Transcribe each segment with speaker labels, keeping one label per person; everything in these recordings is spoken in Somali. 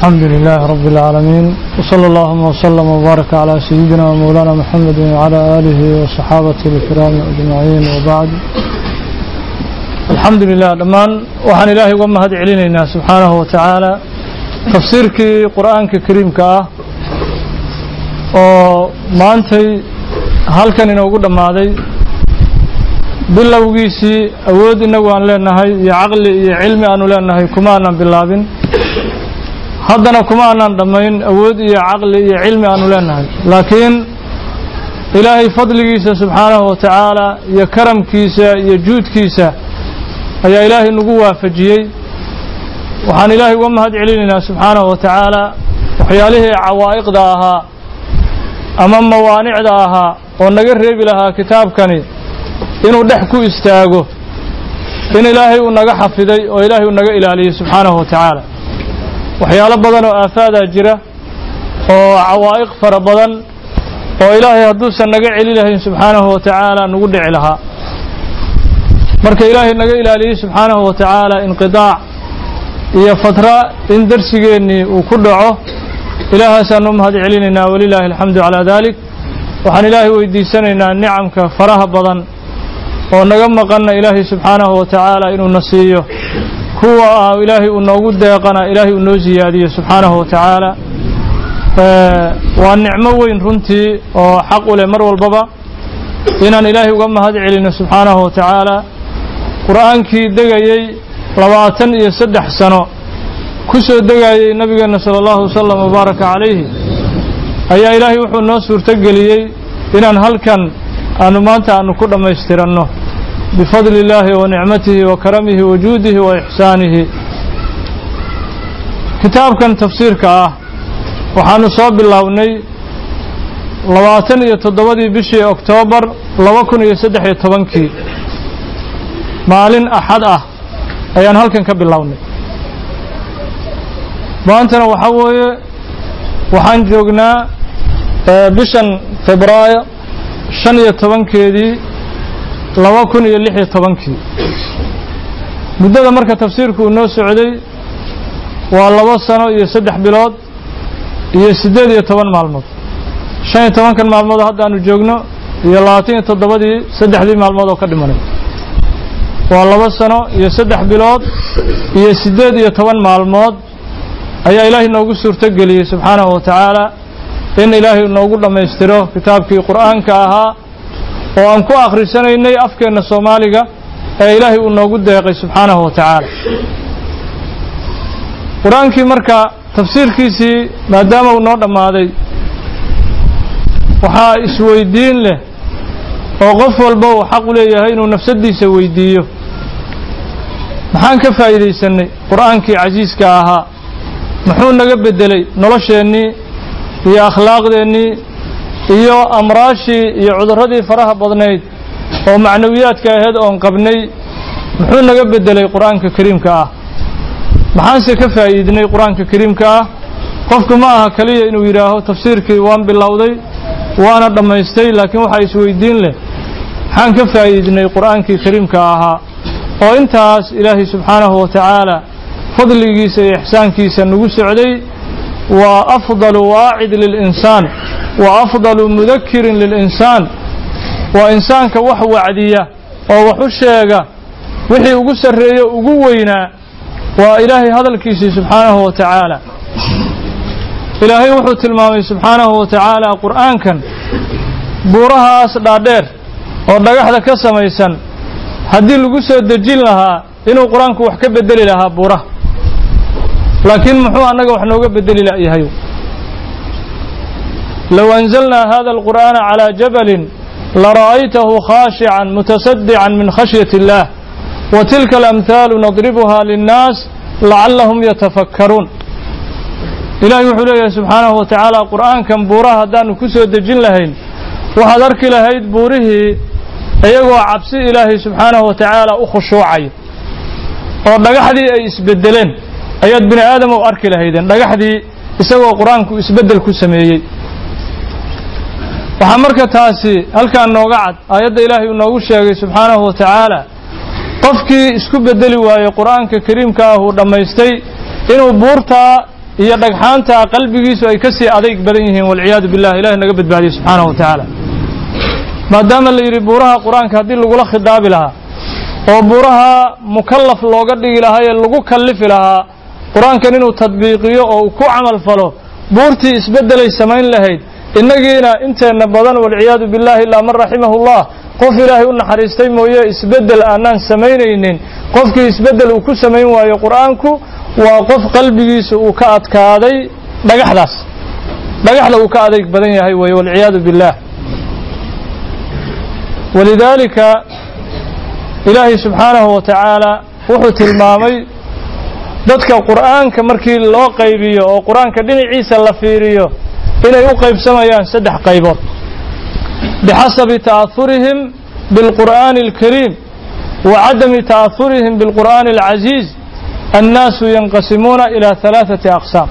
Speaker 1: الحمد لله رب العالمين وصلى اللهم وسلم وبارك على سيدنا ومولانا محمد وعلى آله وصحابته الكرام أجمعين وبعد الحمد لله دمان وحن إلهي ومهد علينا سبحانه وتعالى تفسيرك قرآن كريم كاه ومانتي هل كان ينوغو دمادي bilowgiisii awood inagu aan leenahay iyo caqli iyo cilmi aanu leenahay kuma aanan bilaabin haddana kuma aanan dhammayn awood iyo caqli iyo cilmi aanu leenahay. Laakiin ilaahay fadligiisa subxaanahu wa tacaala iyo karamkiisa iyo juudkiisa ayaa ilaahay nagu waafajiyey. Waxaan ilaahay uga mahad celinaynaa subxaanahu wa tacaala waxyaalihii cawaa'iqda ahaa ama mawaanicda ahaa oo naga reebi lahaa kitaabkani inuu dhex ku istaago in ilaahay uu naga xafiday oo ilaahay uu naga ilaaliyey subxaanahu wa tacaala waxyaalo badan oo aafaadaa jira oo cawaa'iq fara badan oo ilaahay hadduusan naga celi lahayn subxaanahu wa tacaala nagu dhici lahaa. Marka ilaahay naga ilaaliyey subxaanahu wa tacaala inqidaac iyo fatra in darsigeennii uu ku dhaco ilaahaasaan u mahad celinaynaa walilaahi alxamdu calaa dalik waxaan ilaahay weydiisanaynaa nicamka faraha badan oo naga maqanna ilaahay subxaanahu wa tacaala inuuna siiyo kuwa ah ilaahay uu noogu deeqana ilaahay uu noo siyaadiyo subxaanahu wa tacaala. Waa nicmo weyn runtii oo xaq u leh mar walbaba inaan ilaahay uga mahad celino subxaanahu wa tacaala. Qur'aankii degayey labaatan iyo saddex sano ku soo degayey nabigeenna sala allahu wasalam wabaaraka calayhi ayaa ilaahay wuxuu noo suurtogeliyey inaan halkan aanu maanta aanu ku dhammaystiranno wa karamihi wa juudihi wa ixsaanihi kitaabkan tafsiirka ah waxaanu soo bilownay labaatan iyo toddobadii bishii oktoobar laba kun iyo saddex iyo tobankii maalin axad ah ayaan halkan ka bilownay maantana waxaa weeye waxaan joognaa bishan febraayo shan iyo tobankeedii laba kun iyo lix iyo tobankii. Muddada marka tafsiirku uu noo socday waa laba sano iyo saddex bilood iyo siddeed iyo toban maalmood. Shan iyo tobankan maalmood oo hadda aanu joogno iyo labaatan iyo toddobadii saddexdii maalmood oo ka dhimanay. Waa laba sano iyo saddex bilood iyo siddeed iyo toban maalmood ayaa ilaahay noogu suurtogeliyey subxaanahu wa tacaala in ilaahay noogu dhammaystiro kitaabkii qur'aanka ahaa oo aan ku akhrisanaynay afkeenna soomaaliga ee ilaahay uu noogu deeqay subxaanahu wa tacaala. Qur'aankii marka tafsiirkiisii maadaama uu noo dhammaaday waxaa isweydiin leh oo qof walba uu xaq u leeyahay inuu nafsaddiisa weydiiyo. Maxaan ka faa'iidaysanay qur'aankii casiiska ahaa muxuu naga beddelay nolosheennii iyo akhlaaqdeennii iyo amraashii iyo cudurradii faraha badnayd oo macnawiyaadka ahayd oon qabnay muxuu naga beddelay qur'aanka kariimka ah? Maxaanse ka faa'iidnay qur'aanka kariimka ah? Qofku ma aha keliya inuu yidhaaho tafsiirkii waan bilowday waana dhammaystay laakiin waxaa isweydiin leh. Maxaan ka faa'iidnay qur'aankii kariimka ahaa? Oo intaas ilaahay subxaanahu wa tacaala fadligiisa iyo ixsaankiisa nagu socday waa afdalu waacid lilinsaan wa afdalu mudakirin lilinsaan. Waa insaanka wax wacdiya oo wax u sheega wixii ugu sarreeyo ugu weynaa waa ilaahay hadalkiisii subxaanahu wa tacaala. Ilaahay wuxuu tilmaamay subxaanahu wa tacaala qur'aankan buurahaas dhaadheer oo dhagaxda ka samaysan haddii lagu soo dejin lahaa inuu qur'aanku wax ka bedeli lahaa buuraha. Laakiin muxuu annaga wax nooga bedeli layahay alqur'aana calaa jabalin lara'aytahu khaashican mutasaddican min khashyati illaah wa tilka alamhaalu nadribuha linnaas lacallahum yatafakkaruun ilaahay wuxuu leeyahay subxaanahu wa tacaala qur'aankan buuraha haddaanu ku soo dejin lahayn waxaad arki lahayd buurihii iyagoo cabsi ilaahay subxaanahu wa tacaala u khushuucaya oo dhagaxdii ay isbeddeleen ayaad bini aadam u arki lahaydeen dhagaxdii isagoo qur'aanku isbeddel ku sameeyey waxaa marka taasi halkaan nooga cad aayadda ilaahay uu noogu sheegay subxaanahu wa tacaala qofkii isku beddeli waayey qur'aanka kariimka ah uu dhammaystay inuu buurtaa iyo dhagxaanta qalbigiisu ay ka sii adayg badan yihiin walciyaadu billah ilahi naga badbaadiye subxaanahu wa tacaala. Maadaama la yidhi buuraha qur'aanka haddii lagula khidaabi lahaa oo buuraha mukallaf looga dhigi lahaa ee lagu kallifi lahaa qur'aankan inuu tadbiiqiyo oo uu ku camal falo buurtii isbeddelay samayn lahayd innagiina inteenna badan walciyaadu billahi ilaa man raximahullah qof ilaahay u naxariistay mooye isbeddel aanaan samaynaynin. Qofkii isbeddel uu ku samayn waayo qur'aanku waa qof qalbigiisa uu ka adkaaday dhagaxdaas. Dhagaxda uu ka adayg badan yahay weeye walciyaadu billah walidaalika ilaahay subxaanahu wa tacaala wuxuu tilmaamay dadka qur'aanka markii loo qaybiyo oo qur'aanka dhinaciisa la fiiriyo inay u qaybsamayaan saddex qaybood. Bixasabi ta'ahurihim bilqur'aani alkariim wa cadami ta'ahurihim bilqur'aani alcaziiz annaasu yanqasimuuna ilaa halaaثati aqsaam.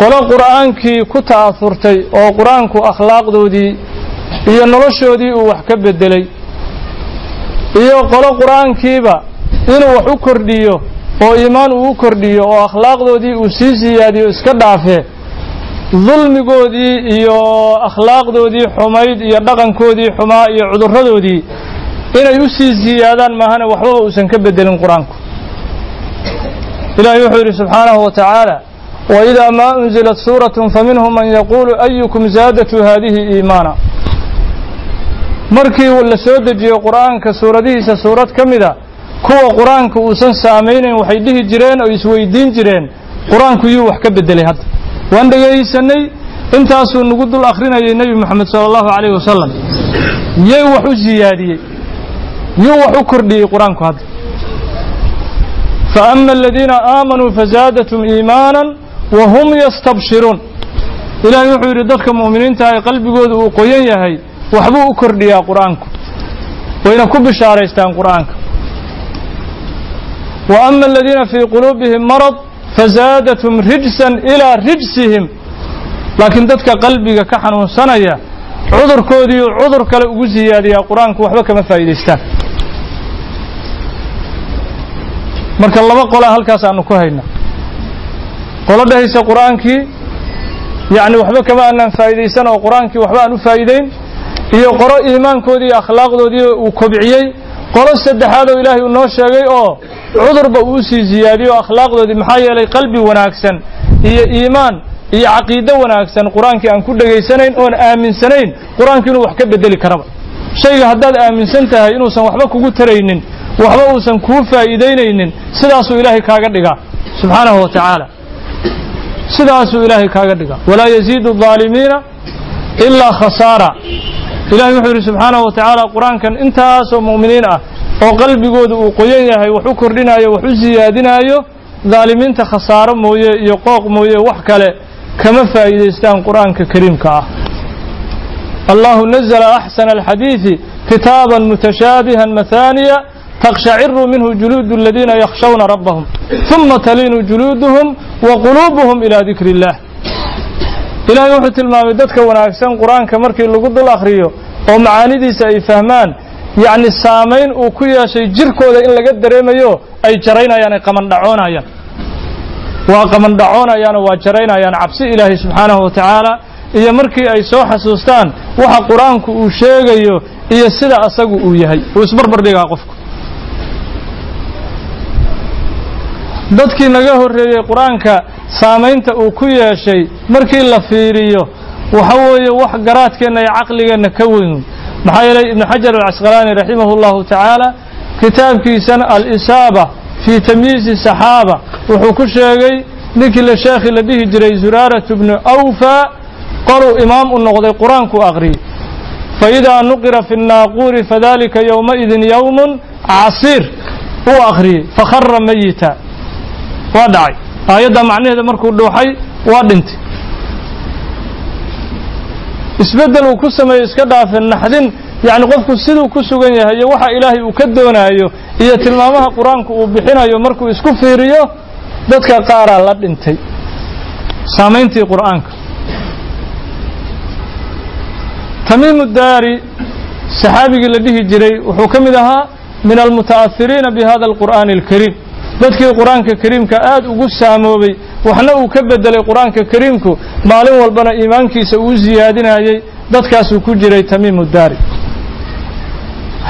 Speaker 1: Qolo qur'aankii ku ta'ahurtay oo qur'aanku akhlaaqdoodii iyo noloshoodii uu wax ka beddelay iyo qolo qur'aankiiba inuu wax u kordhiyo oo iimaan uu u kordhiyo oo akhlaaqdoodii uu sii siyaadiyo iska dhaafee dulmigoodii iyo akhlaaqdoodii xumayd iyo dhaqankoodii xumaa iyo cudurradoodii inay u sii siyaadaan maahane waxbaba uusan ka beddelin qur'aanku. Ilaahay wuxuu yidhi subxaanahu wa tacaala waidaa maa unzilat suuratun faminhum man yaquulu ayukum zaadatu haadihi iimaana? Markii la soo dejiyo qur'aanka suuradihiisa suurad ka mida kuwa qur'aanka uusan saamaynayn waxay dhihi jireen oo isweydiin jireen qur'aanku yuu wax ka beddelay hadda waan dhegaysanay intaasuu nagu dul akhrinayay nebi moxamed sala allahu calayhi wasalam yay wax u siyaadiyey yuu wax u kordhiyey qur'aanku hadda. Faama aladiina aamanuu fazaadatum iimaanan wa hum yastabshiruun ilaahay wuxuu yidhi dadka mu'miniinta ay qalbigooda uu qoyan yahay waxbuu u kordhiyaa qur'aanku. Wayna ku bishaaraystaan qur'aanka. Wa ama aladiina fii quluubihim marad fazaadatum rijsan ilaa rijsihim laakiin dadka qalbiga ka xanuunsanaya cudurkoodiiu cudur kale ugu siyaadiyaa qur'aanku waxba kama faa'iidaystaan marka laba qolaa halkaas aanu ku hayna qolo dhahaysa qur'aankii yacni waxba kama aanaan faa'iidaysan oo qur'aankii waxba aan u faa'iideyn iyo qolo iimaankoodii iyo akhlaaqdoodii uu kobciyey qolo saddexaad oo ilaahay uu noo sheegay oo cudurba uu sii ziyaadiyo akhlaaqdoodii maxaa yeelay qalbi wanaagsan iyo iimaan iyo caqiido wanaagsan qur'aankii aan ku dhegaysanayn oon aaminsanayn qur'aanku inuu wax ka bedeli karaba. Shayga haddaad aaminsan tahay inuusan waxba kugu taraynin waxba uusan kuu faa'iidaynaynin sidaasuu ilaahay kaaga dhigaa subxaanahu wa tacaala. Sidaasuu ilaahay kaaga dhigaa. Walaa yaziidu aalimiina ilaa khasaara. Ilahay wuxuu yidhi subxaanahu wa qur'aankan intaasoo mu'miniin ah oo qalbigooda uu qoyan yahay wax u kordhinaayo wax u siyaadinaayo daalimiinta khasaaro mooye iyo qooq mooye wax kale kama faa'iidaystaan qur'aanka kariimka ah. Allahu nazla axsana alxadiidi kitaaban mutashaabihan mahaaniya juluudu aladiina yakhshawna rabbahum ثuma taliinu juluuduhum wa quluubuhum ilaa dikri اllah ilaahay wuxuu tilmaamay dadka wanaagsan qur'aanka markii lagu dul akhriyo oo macaanidiisa ay fahmaan yacni saamayn uu ku yeeshay jirkooda in laga dareemayo ay jaraynayaan ay qamandhacoonayaan. Waa qamandhacoonayaan oo waa jaraynayaan cabsi ilaahay subxaanahu wa tacaala iyo markii ay soo xasuustaan waxa qur'aanku uu sheegayo iyo sida asagu uu yahay. Uu isbarbar dhigaa qofku. Dadkii naga horreeyey qur'aanka saamaynta uu ku yeeshay markii la fiiriyo waxa weeye wax garaadkeenna iyo caqligeenna ka weyn maxaa yeelay ibnu xajar alcasqalaani raximahu llahu tacaala kitaabkiisan al-isaaba fii tamyiizi saxaaba wuxuu ku sheegay ninkii la sheekhi la dhihi jiray zuraaratu bnu awfa qoluu imaam u noqday qur'aanku aqriyey faidaa nuqira fi nnaaquuri fadalika yowmaidin yowmun casiir uu akhriyey fakhara mayita. Waa dhacay. Aayadda macnaheeda markuu dhuuxay waa dhintay isbeddel uu ku sameeyo iska dhaafe naxdin yacni qofku siduu ku sugan yahay iyo waxa ilaahay uu ka doonaayo iyo tilmaamaha qur'aanku uu bixinayo markuu isku fiiriyo dadka qaaraa la dhintay. Saamayntii qur'aanka. Tamiimu daari saxaabigii la dhihi jiray wuxuu ka mid ahaa min almuta'ahiriina bi hada alqur'aani alkariim dadkii qur'aanka kariimka aad ugu saamoobay waxna uu ka bedelay qur'aanka kariimku maalin walbana iimaankiisa uu siyaadinayay dadkaasuu ku jiray tamiimu daari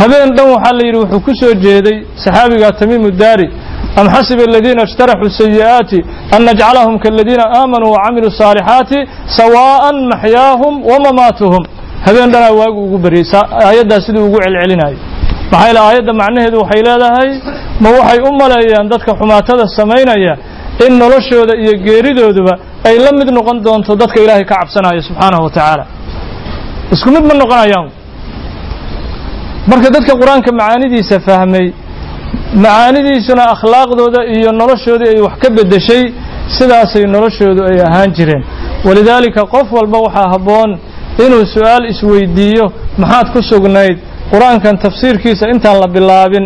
Speaker 1: habeen dhan waxaa la yidhi wuxuu ku soo jeeday saxaabigaa tamiimu am xasiba aladiina اjtaraxuu sayi'aati an najcalahum kaladiina aamanuu wacamiluu saalixaati sawaaءan maxyaahum wamamaatuhum habeen dhanaa waagu ugu baryay aayaddaa siduu ugu celcelinayay. Maxaa yaele aayadda macnaheedu waxay leedahay ma waxay u maleeyaan dadka xumaatada samaynaya in noloshooda iyo geeridooduba ay la mid noqon doonto dadka ilaahay ka cabsanaya subxaanahu wa tacaala isku mid ma noqonayaan? Marka dadka qur'aanka macaanidiisa fahmay macaanidiisuna akhlaaqdooda iyo noloshoodii ay wax ka beddeshay sidaasay noloshoodu ay ahaan jireen. Walidaalika qof walba waxaa habboon inuu su'aal isweydiiyo maxaad ku sugnayd? Qur'aankan tafsiirkiisa intaan la bilaabin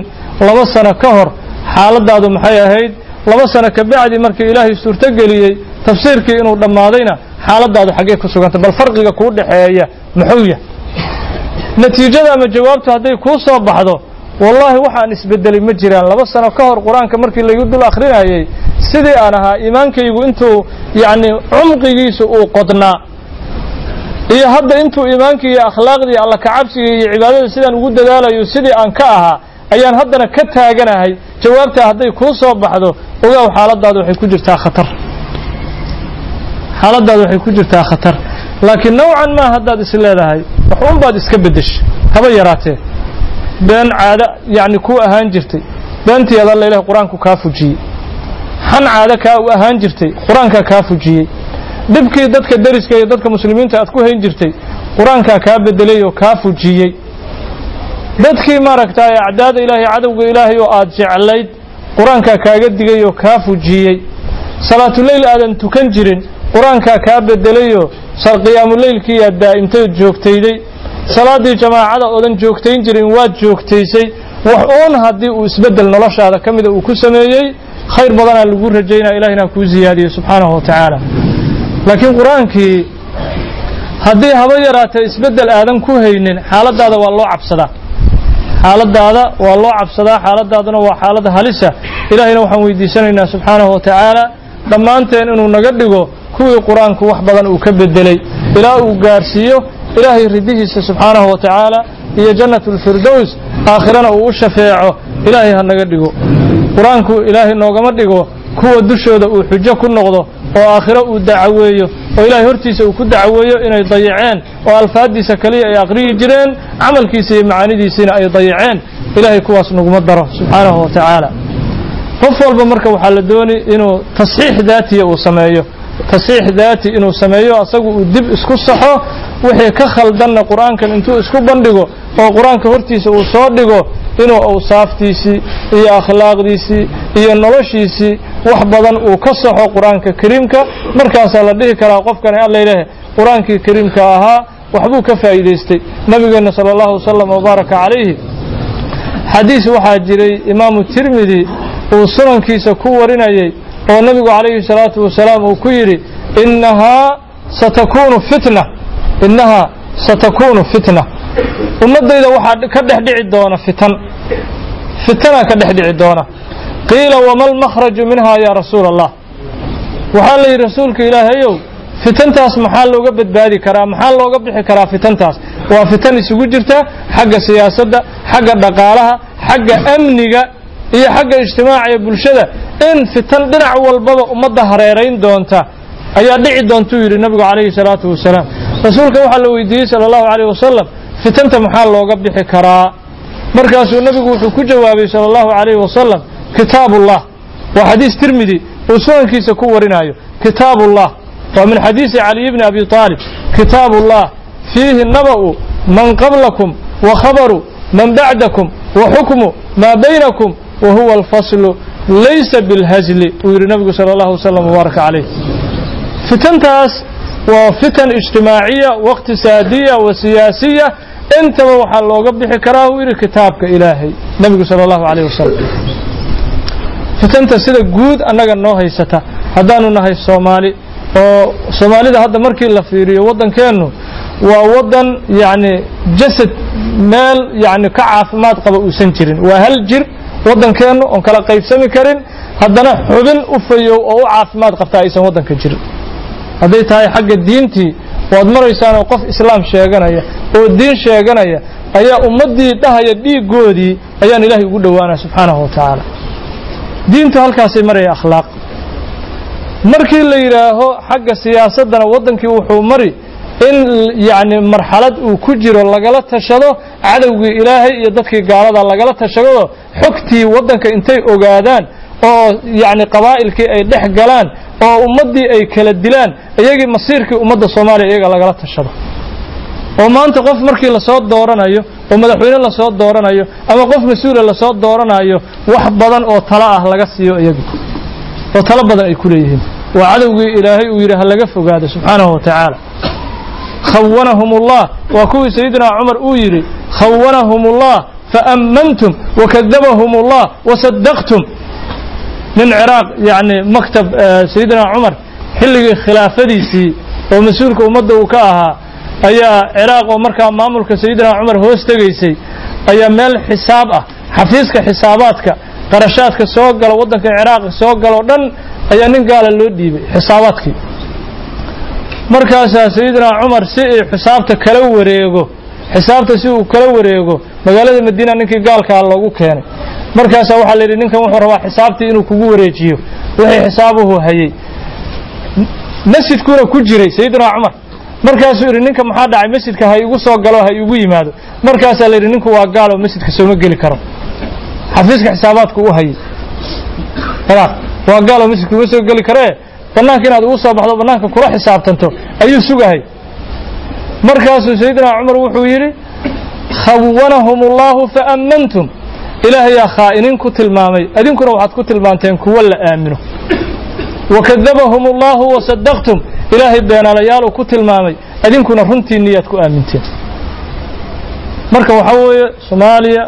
Speaker 1: laba sano ka hor xaaladaadu maxay ahayd laba sano ka bacdi markii ilaahay suurtogeliyey tafsiirkii inuu dhammaadayna xaaladaadu xaggee ku sugantay bal farqiga kuu dhexeeya muxuu yahay? Natiijada ama jawaabtu hadday kuu soo baxdo wallaahi waxaan isbedelay ma jiraan. Laba sano ka hor qur'aanka markii laygu dul akhrinayay sidii aan ahaa iimaankaygu intuu yacni cumqigiisu uu qodnaa. Iyo hadda intuu iimaankii iyo akhlaaqdii alla kacabsiga iyo cibaadada sidaan ugu dadaalayo sidii aan ka ahaa ayaan haddana ka taaganahay jawaabtaa hadday kuu soo baxdo ogaaw xaaladaadu waxay ku jirtaa khatar. Xaaladaadu waxay ku jirtaa khatar. Laakiin nowcan maa haddaad is leedahay. Wax un baad iska beddeshay haba yaraatee. Been caado yacni kuu ahaan jirtay. Beentii ad alla ilahi qur'aanku kaa fujiyey. Xan caado kaa u ahaan jirtay. Qur'aankaa kaa fujiyey. Dhibkii dadka deriska iyo dadka muslimiinta aad ku hayn jirtay qur'aankaa kaa bedelay oo kaa fujiyey dadkii maaragtay acdaada ilaahay cadowga ilaahay oo aad jeclayd qur'aankaa kaaga digay oo kaa fujiyey salaatuleyl aadan tukan jirin qur'aankaa kaa bedelayoo qiyaamuleylkii aad daa'imtay joogtayday salaaddii jamaacada oodan joogtayn jirin waad joogtaysay wax uun haddii uu isbeddel noloshaada ka mida uu ku sameeyey khayr badanaa lagu rajaynaa ilahina kuu ziyaadiyo subxaanahu wa tacaala. Laakiin qur'aankii haddii haba yaraatee isbeddel aadan ku haynin xaaladaada waa loo cabsadaa xaaladaada waa loo cabsadaa xaaladaaduna waa xaalad halisa. Ilaahayna waxaan weydiisanaynaa subxaanahu wa tacaala dhammaanteen inuu naga dhigo kuwii qur'aanku wax badan uu ka bedelay ilaa uu gaarsiiyo ilaahay ridihiisa subxaanahu wa tacaala iyo jannat ulfirdows aakhirana uu u shafeeco. Ilaahay ha naga dhigo. Qur'aanku ilaahay noogama dhigo kuwa dushooda uu xujo ku noqdo oo aakhiro uu dacaweeyo oo ilaahay hortiisa uu ku dacaweeyo inay dayaceen oo alfaaddiisa kaliya ay aqriyi jireen camalkiisa iyo macaanidiisiina ay dayaceen ilaahay kuwaas naguma daro subxaanahu wa tacaala qof walba marka waxaa la dooni inuu tasxiix daatiya uu sameeyo. Tasxiix daati inuu sameeyo asagu uu dib isku saxo wixii ka khaldanna qur'aankan intuu isku bandhigo oo qur'aanka hortiisa uu soo dhigo inuu awsaaftiisii iyo akhlaaqdiisii iyo noloshiisii wax badan uu ka saxo qur'aanka kariimka markaasaa la dhihi karaa qofkani alla ilaahe qur'aankii kariimka ahaa waxbuu ka faa'iidaystay. Nabigeenna sala allahu wasalam wabaaraka calayhi. Xadiis waxaa jiray imaamu tirmidi uu sunankiisa ku warinayay oo nabigu calayhi salaatu wasalaam uu ku yidhi innahaa satakunu fitna innahaa satakunu fitna ummaddayda waxaa ka dhex dhici doona fitan. Fitanaa ka dhex dhici doona. Qiila wama almakhraju minhaa yaa rasuula allah waxaa la yidhi rasuulka ilaahayow fitantaas maxaa looga badbaadi karaa? Maxaa looga bixi karaa fitantaas? Waa fitan isugu jirta xagga siyaasadda xagga dhaqaalaha xagga amniga iyo xagga ijtimaaca ee bulshada. In fitan dhinac walbaba ummadda hareerayn doonta ayaa dhici doontuu yidhi nabigu calayhi salaatu wasalaam. Rasuulka waxaa la weydiiyey sala allahu calayh wasalam fitanta maxaa looga bixi karaa? Markaasuu nabigu wuxuu ku jawaabay sala allahu calayhi wasalam kitaabullah. Waa xadiis tirmidi uu sunankiisa ku warinayo kitaabullah. Waa min xadiisi caliy bni abi aalib kitaabullah. Fiihi naba'u man qablakum wa khabaru man bacdakum wa xukmu maa baynakum wa huwa alfaslu laysa bilhazli. Uu yidhi nabigu sala allahu wasalam wabaaraka calayh fitantaas waاqtisaadiya wa siyaasiya intaba waxaa looga bixi karaa uu yidhi kitaabka ilaahay nabigu sala allahu calayh wasalam fitanta sida guud annaga noo haysata haddaanu nahay soomaali oo soomaalida hadda markii la fiiriyo waddankeennu waa waddan yacni jasad meel yacni ka caafimaad qaba uusan jirin. Waa hal jir waddankeennu oon kala qaybsami karin haddana xubin u fayow oo u caafimaad qabta aysan waddanka jirin hadday tahay xagga diintii waad maraysaanoo qof islaam sheeganaya oo diin sheeganaya ayaa ummaddii dhahaya dhiiggoodii ayaan ilaahay ugu dhowaanaya subxaanahu wa tacaala. Diintu halkaasay maraya akhlaaq. Markii la yidhaaho xagga siyaasaddana waddankii wuxuu mari in yacni marxalad uu ku jiro lagala tashado cadowgii ilaahay iyo dadkii gaalada lagala tashado xogtii waddanka intay ogaadaan oo yacni qabaa'ilkii ay dhex galaan oo ummaddii ay kala dilaan iyagii masiirkii ummadda soomaaliya iyaga lagala tashado. Oo maanta qof markii la soo dooranayo oo madaxweyne la soo dooranayo ama qof mas'uula la soo dooranayo wax badan oo talo ah laga siiyo iyagii oo talo badan ay ku leeyihiin. Waa cadowgii ilaahay uu yidhi ha laga fogaado subxaanahu wa tacaala. Khawanahum ullah waa kuwii sayidina cumar uu yidhi khawanahum ullah faammantum wakadabahum ullah wasadaqtum nin ciraaq yacni maktab sayidina cumar xilligii khilaafadiisii oo mas'uulka ummadda uu ka ahaa ayaa ciraaq oo markaa maamulka sayidina cumar hoos tegaysay ayaa meel xisaab ah xafiiska xisaabaadka qarashaadka soo gala waddanka ciraaq soo galoo dhan ayaa nin gaala loo dhiibay xisaabaadkii markaasaa sayidina cumar si uu xisaabta kala wareego xisaabta si uu kala wareego magaalada madiina ninkii gaalkaa loogu keenay markaasaa waxaa la yidhi ninkan wuxuu rabaa xisaabtii inuu kugu wareejiyo. Wixii xisaabuhu hayay. Masjidkuuna ku jiray sayidina cumar. Markaasuu yidhi ninka maxaa dhacay? Masjidka ha igu soo galo ha igu yimaado. Markaasaa la yidhi ninku waa gaal oo masjidka sooma geli karo. Xafiiska xisaabaadku u hayay. Waa gaal oo masjidka uma soo geli karee? Bannaanka inaad ugu soo baxdo bannaanka kula xisaabtanto. Ayuu sugahay. Markaasuu sayidina cumar wuxuu yidhi khawanahum ullahu faammantum ilaahayaa khaa'iniin ku tilmaamay idinkuna waxaad ku tilmaanteen kuwo la aamino wakadabahum ullahu wasadaqtum ilaahay beenaalayaaluu ku tilmaamay idinkuna runtiinniyaad ku aaminteen marka waxaa weeye soomaaliya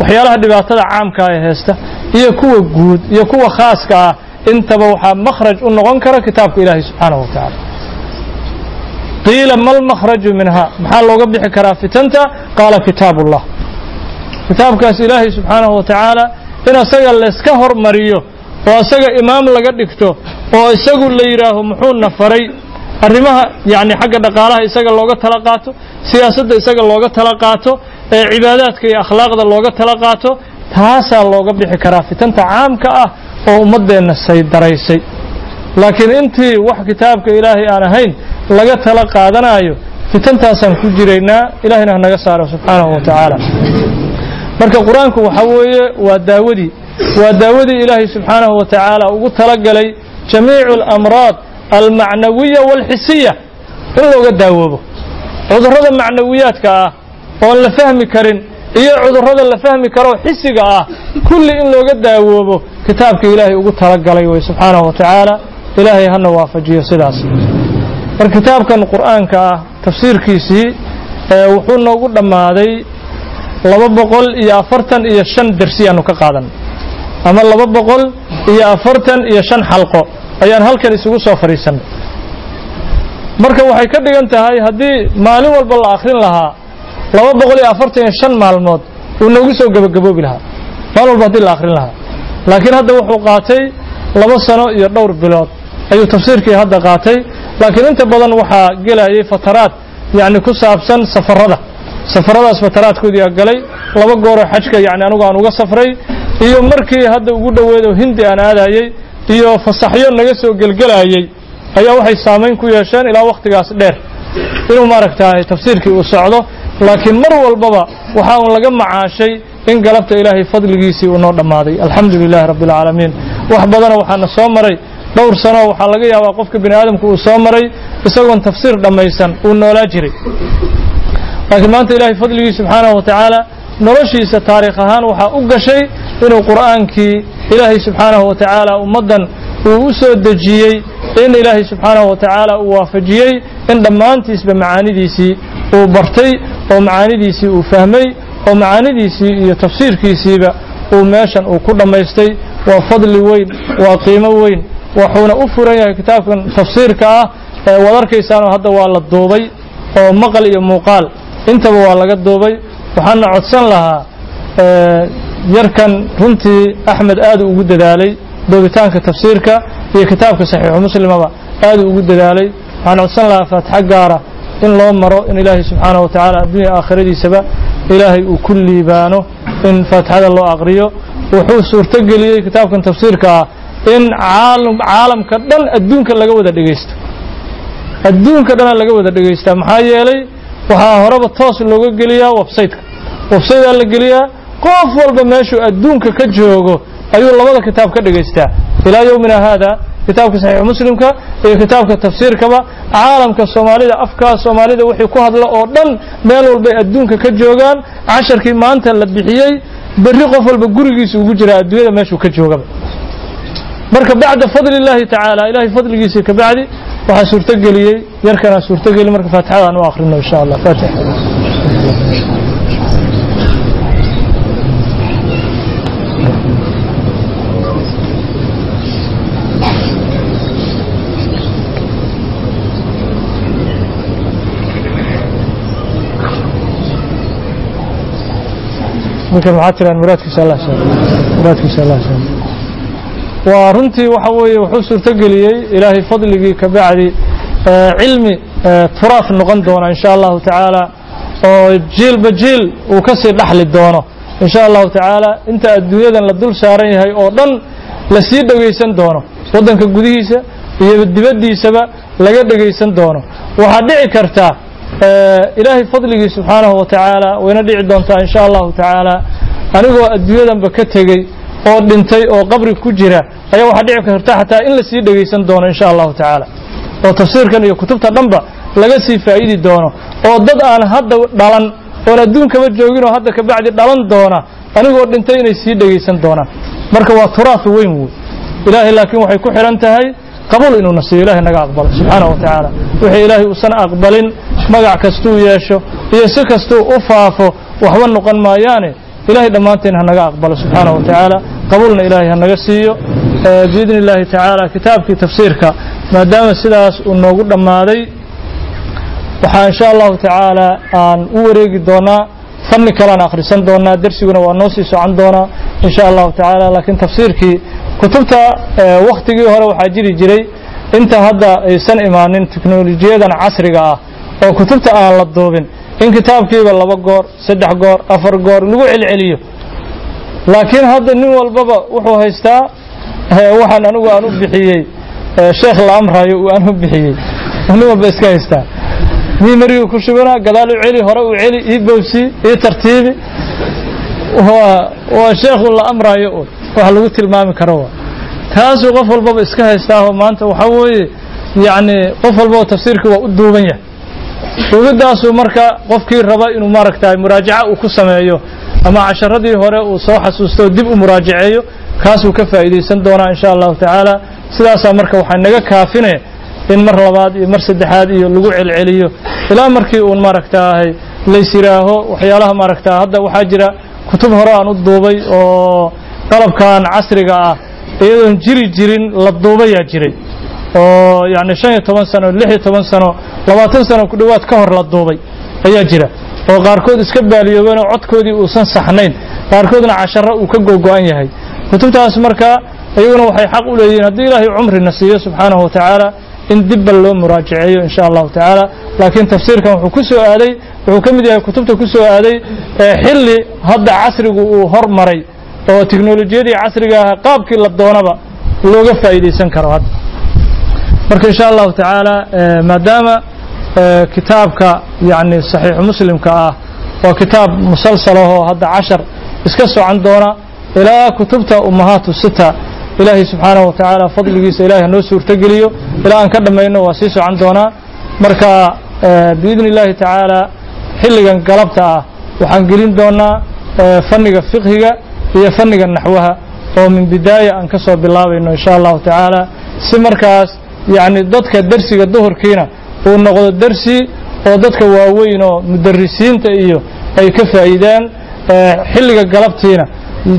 Speaker 1: waxyaalaha dhibaatada caamka ee heesta iyo kuwa guud iyo kuwa khaaska ah intaba waxaa makhraj u noqon kara kitaabka ilaahay subxaanahu wa tacaala qiila ma lmakhraju minha maxaa looga bixi karaa fitanta qaala kitaabullah kitaabkaas ilaahay subxaanahu wa tacaala in asaga layska hormariyo oo asaga imaam laga dhigto oo isagu la yidhaaho muxuuna faray. Arrimaha yacni xagga dhaqaalaha isaga looga tala qaato siyaasadda isaga looga tala qaato ee cibaadaadka iyo akhlaaqda looga tala qaato taasaa looga bixi karaa fitanta caamka ah oo ummaddeenna saydaraysay laakiin intii wax kitaabka ilaahay aan ahayn laga tala qaadanaayo fitantaasaan ku jiraynaa ilahayna hanaga saaro subxaanahu wa tacaala marka qur'aanku waxa weeye waa daawadii waa daawadii ilaahay subxaanahu wa tacaala ugu talagalay jamiicu alamraad almacnawiya waalxisiya in looga daawoobo? Cudurrada macnawiyaadka ah oon la fahmi karin iyo cudurrada la fahmi karoo xisiga ah kulli in looga daawoobo kitaabka ilaahay ugu talagalay wey subxaanahu wa tacaala. Ilaahay hana waafajiyo sidaas. Marka kitaabkan qur'aanka ah tafsiirkiisii wuxuu noogu dhammaaday laba boqol iyo afartan iyo shan dersiyaanu ka qaadan. Ama laba boqol iyo afartan iyo shan xalqo. Ayaan halkan isugu soo fadhiisannay marka waxay ka dhigan tahay haddii maalin walba la akhrin lahaa laba boqol iyo afartan iyo shan maalmood uu noogu soo gebagaboobi lahaa. Maalin walba haddii la akhrin lahaa. Laakiin hadda wuxuu qaatay laba sano iyo dhowr bilood. Ayuu tafsiirkii hadda qaatay. Laakiin inta badan waxaa gelayay fataraad yacni ku saabsan safarada safaradaas fataraadkoodii aa galay. Laba gooroo xajka yacni anigu aan uga safray iyo markii hadda ugu dhoweed oo hindi aan aadayey iyo fasaxyo naga soo gelgelayay ayaa waxay saamayn ku yeesheen ilaa wakhtigaas dheer. Inuu maaragtaay tafsiirkii uu socdo laakiin mar walbaba waxaa un laga macaashay in galabta ilaahay fadligiisii uu noo dhammaaday. Alxamdu lilaahi rabbi alcaalamiin wax badana waxaana soo maray. Dhowr sano waxaa laga yaabaa qofka bini aadamku uu soo maray isagoon tafsiir dhammaysan uu noolaa jiray laakiin maanta ilaahay fadligii subxaanahu wa tacaala noloshiisa taariikh ahaan waxaa u gashay inuu qur'aankii ilaahay subxaanahu wa tacaala ummaddan uu u soo dejiyey in ilaahay subxaanahu wa tacaala uu waafajiyey in dhammaantiisba macaanidiisii uu bartay oo macaanidiisii uu fahmay oo macaanidiisii iyo tafsiirkiisiiba uu meeshan uu ku dhammaystay. Waa fadli weyn waa qiimo weyn wuxuuna u furan yahay kitaabkan tafsiirka ah. Ee wad hadda waa la duubay oo maqal iyo muuqaal intaba waa laga duubay. Waxaana codsan lahaa yarkan runtii axmed aad ugu dadaalay doobitaanka tafsiirka iyo kitaabka saxiixu muslimaba aad ugu dadaalay. Waxaan codsan lahaa faatixo gaara in loo maro in ilaahay subxaanahu wa tacaala adduunya aakhiradiisaba ilaahay uu ku liibaano in faatixada loo aqriyo. Wuxuu suurtogeliyey kitaabkan tafsiirka ah in caalamka dhan adduunka laga wada dhegaysto adduunka dhana laga wada dhegaystaa maxaa yeelay waxaa horeba toos looga geliyaa websayteka websaydaa la geliyaa qof walba meeshuu adduunka ka joogo ayuu labada kitaab ka dhegaystaa ilaa yowmina haada kitaabka saxiix muslimka iyo kitaabka tafsiirkaba caalamka soomaalida afkaa soomaalida wixii ku hadla oo dhan meel walbay adduunka ka joogaan casharkii maanta la bixiyey berri qof walba gurigiisa ugu jiraa adduunyada meeshuu ka joogaba. Marka bacda fadli illaahi tacaala ilahay fadligiisa ka bacdi waxaa suurtogeliyey yarkanaa suurtogeli marka faatixada aan u akhrino insha allah faatixa marka maxaa tiraan muraadkiisa allah muraadkiisa allah waa runtii waxa weeye wuxuu suurtogeliyey ilaahay fadligii ka bacdi cilmi turaaf noqon doona insha allahu tacaala oo jiilba jiil uu ka dhaxli doono insha allahu tacaala. Inta adduunyadan la dul saaran yahay oo dhan la dhegaysan doono waddanka gudihiisa iyo dibaddiisaba laga dhegaysan doono. Waxaa dhici karta ilaahay fadligii subxaanahu wa tacaala wayna dhici doontaa insha allahu tacaala. Anigoo adduunyadanba ka tegey oo dhintay oo qabri ku jira ayaa waxaa dhici karta xataa in la sii dhegaysan doono insha allahu tacaala. Oo tafsiirkan iyo kutubta dhanba laga sii faa'idi doono. Oo dad aan hadda dhalan oon adduunkaba joogin oo hadda kabacdi dhalan doona anigoo dhintay inay sii dhegaysan doonaan marka waa turaaf weyn wey. Ilaahay laakiin waxay ku xidhan tahay qabuul inuuna siiyo ilahay naga aqbalo subxaanahu wa tacaala. Wixii ilaahay uusan aqbalin magac kastuu yeesho iyo si kastuu u faafo waxba noqon maayaane ilahay dhammaanteen ha naga aqbalo subxaanahu wa tacaala qabuulna ilaahay ha naga siiyo. Biidni illaahi tacaala kitaabkii tafsiirka. Maadaama sidaas uu noogu dhammaaday waxaa insha allahu tacaala aan u wareegi doonaa fanni kalean akhrisan doonaa dersiguna waa noo sii socon doonaa insha allahu tacaala laakiin tafsiirkii kutubta wakhtigii hore waxaa jiri jiray inta hadda aysan imaanin teknolojiyadan casriga ah oo kutubta aan la duubin in kitaabkiiba laba goor saddex goor afar goor lagu celceliyo. Laakiin hadda nin walbaba wuxuu haystaa waxaan anigu aan u bixiyey sheekh la amrayo aan u bixiyey. Nin walba iska haystaa. Mii marigu ku shubana gadaal u celi hore u celi ii bowsi ii tartiibi. Waa sheekhu la amrayo un. Wax lagu tilmaami karo taasuu qof walbaba iska haystaaho maanta waxaa weeye yacni qof walbaba tafsiirkii waa u duuban yahay duubidaasuu marka qofkii raba inuu maaragtay muraajaca uu ku sameeyo ama casharadii hore uu soo xasuusto dib u muraajaceeyo kaasuu ka faa'iidaysan doonaa insha allahu tacaala. Sidaasaa marka waxaa naga kaafine in mar labaad iyo mar saddexaad iyo lagu celceliyo. Ilaa markii uun maaragtaahay lays yidhaaho waxyaalaha maaragtaa hadda waxaa jira kutub hore aan u duubay oo qalabkan casriga ah iyadoon jiri jirin la duubayaa jiray oo yacni shan iyo toban sano lix iyo toban sano labaatan sano ku dhowaad ka hor la duubay ayaa jira. Oo qaarkood iska baaliyoobeen oo codkoodii uusan saxnayn qaarkoodna casharo uu ka googo-an yahay. Kutubtaas marka iyaguna waxay xaq u leeyihiin haddii ilaahay cumrina siiyo subxaanahu wa tacaala in dibba loo muraajaceeyo insha allahu tacaala. Laakiin tafsiirkan wuxuu ku soo aaday wuxuu ka mid yahay kutubta ku soo aaday xilli hadda casrigu uu hormaray oo teknolojiyadii casriga ah qaabkii la doonaba looga faa'iidaysan karo hadda marka insha allahu tacaala maadaama kitaabka yani saxiixu muslimka ah waa kitaab musalsalahoo hadda cashar iska socon doona ilaa kutubta ummahaatu sita ilaahay subxaanahu wa tacaala fadligiisa ilahay hanoo suurtogeliyo ilaa aan ka dhammayno waa sii socon doonaa marka biidni illaahi tacaala xilligan galabta ah waxaan gelin doonaa fanniga fiqhiga iyo fanniga naxwaha. Oo min bidaaya aan ka soo bilaabayno insha allahu tacaala si markaas yacni dadka dersiga duhurkiina uu noqdo dersi oo dadka waaweyn oo mudarisiinta iyo ay ka faa'iidaan xilliga galabtiina.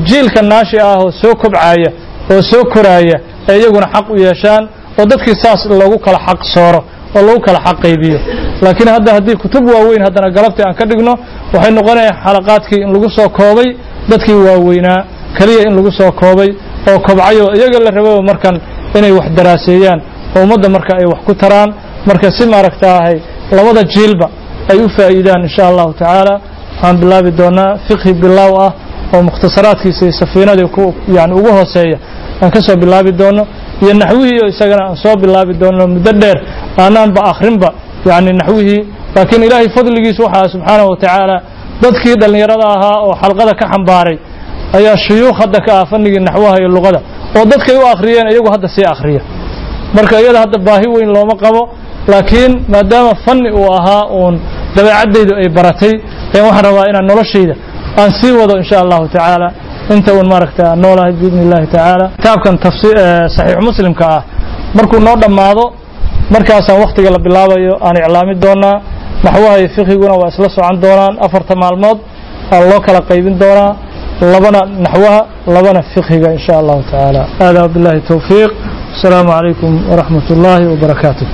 Speaker 1: Jiilka naashi ah oo soo kobcaya oo soo koraaya ee iyaguna xaq u yeeshaan oo dadkii saas loogu kala xaq sooro oo lagu kala xaq qaybiyo. Laakiin hadda haddii kutub waaweyn haddana galabtii aan ka dhigno waxay noqonayaan xalaqaadkii in lagu soo koobay dadkii waaweynaa keliya in lagu soo koobay oo kobcayo iyaga la rababa markan inay wax daraaseeyaan oo ummadda marka ay wax ku taraan marka si maaragtaahay labada jiilba ay u faa'iidaan insha allahu tacaala waxaan bilaabi doonaa fiqhi bilaaw ah oo mukhtasaraadkiisa iyo safiinadii yani ugu hooseeya. Aan ka soo bilaabi doono iyo naxwihii oo isagana aan soo bilaabi doono muddo dheer aanaanba akhrinba yani naxwihii. Laakiin ilaahay fadligiisa waxaa subxaanahu wa tacaala dadkii dhallinyarada ahaa oo xalqada ka xambaaray ayaa hadda ka ah fanigii naxwaha iyo luqada. Oo dadkay u akhriyeen iyagu hadda sii akhriya marka iyada hadda baahi weyn looma qabo laakiin maadaama fanni uu ahaa uun dabeecaddaydu ay baratay ayaan waxaan rabaa inaan noloshayda aan sii wado insha allahu tacaala. Inta uun maaragta noolahay biidni illahi tacaala. Kitaabkan saxiix muslimka ah markuu noo dhammaado markaasaan wakhtiga la bilaabayo aan iclaami doonaa naxwaha iyo fiqhiguna waa isla socon doonaan afarta maalmood aa loo kala qaybin doonaa labana naxwaha labana fiqhiga in sha allahu tacaala hada billahi towfiiq asalaamu calaykum waraxmat ullaahi wabarakaatuh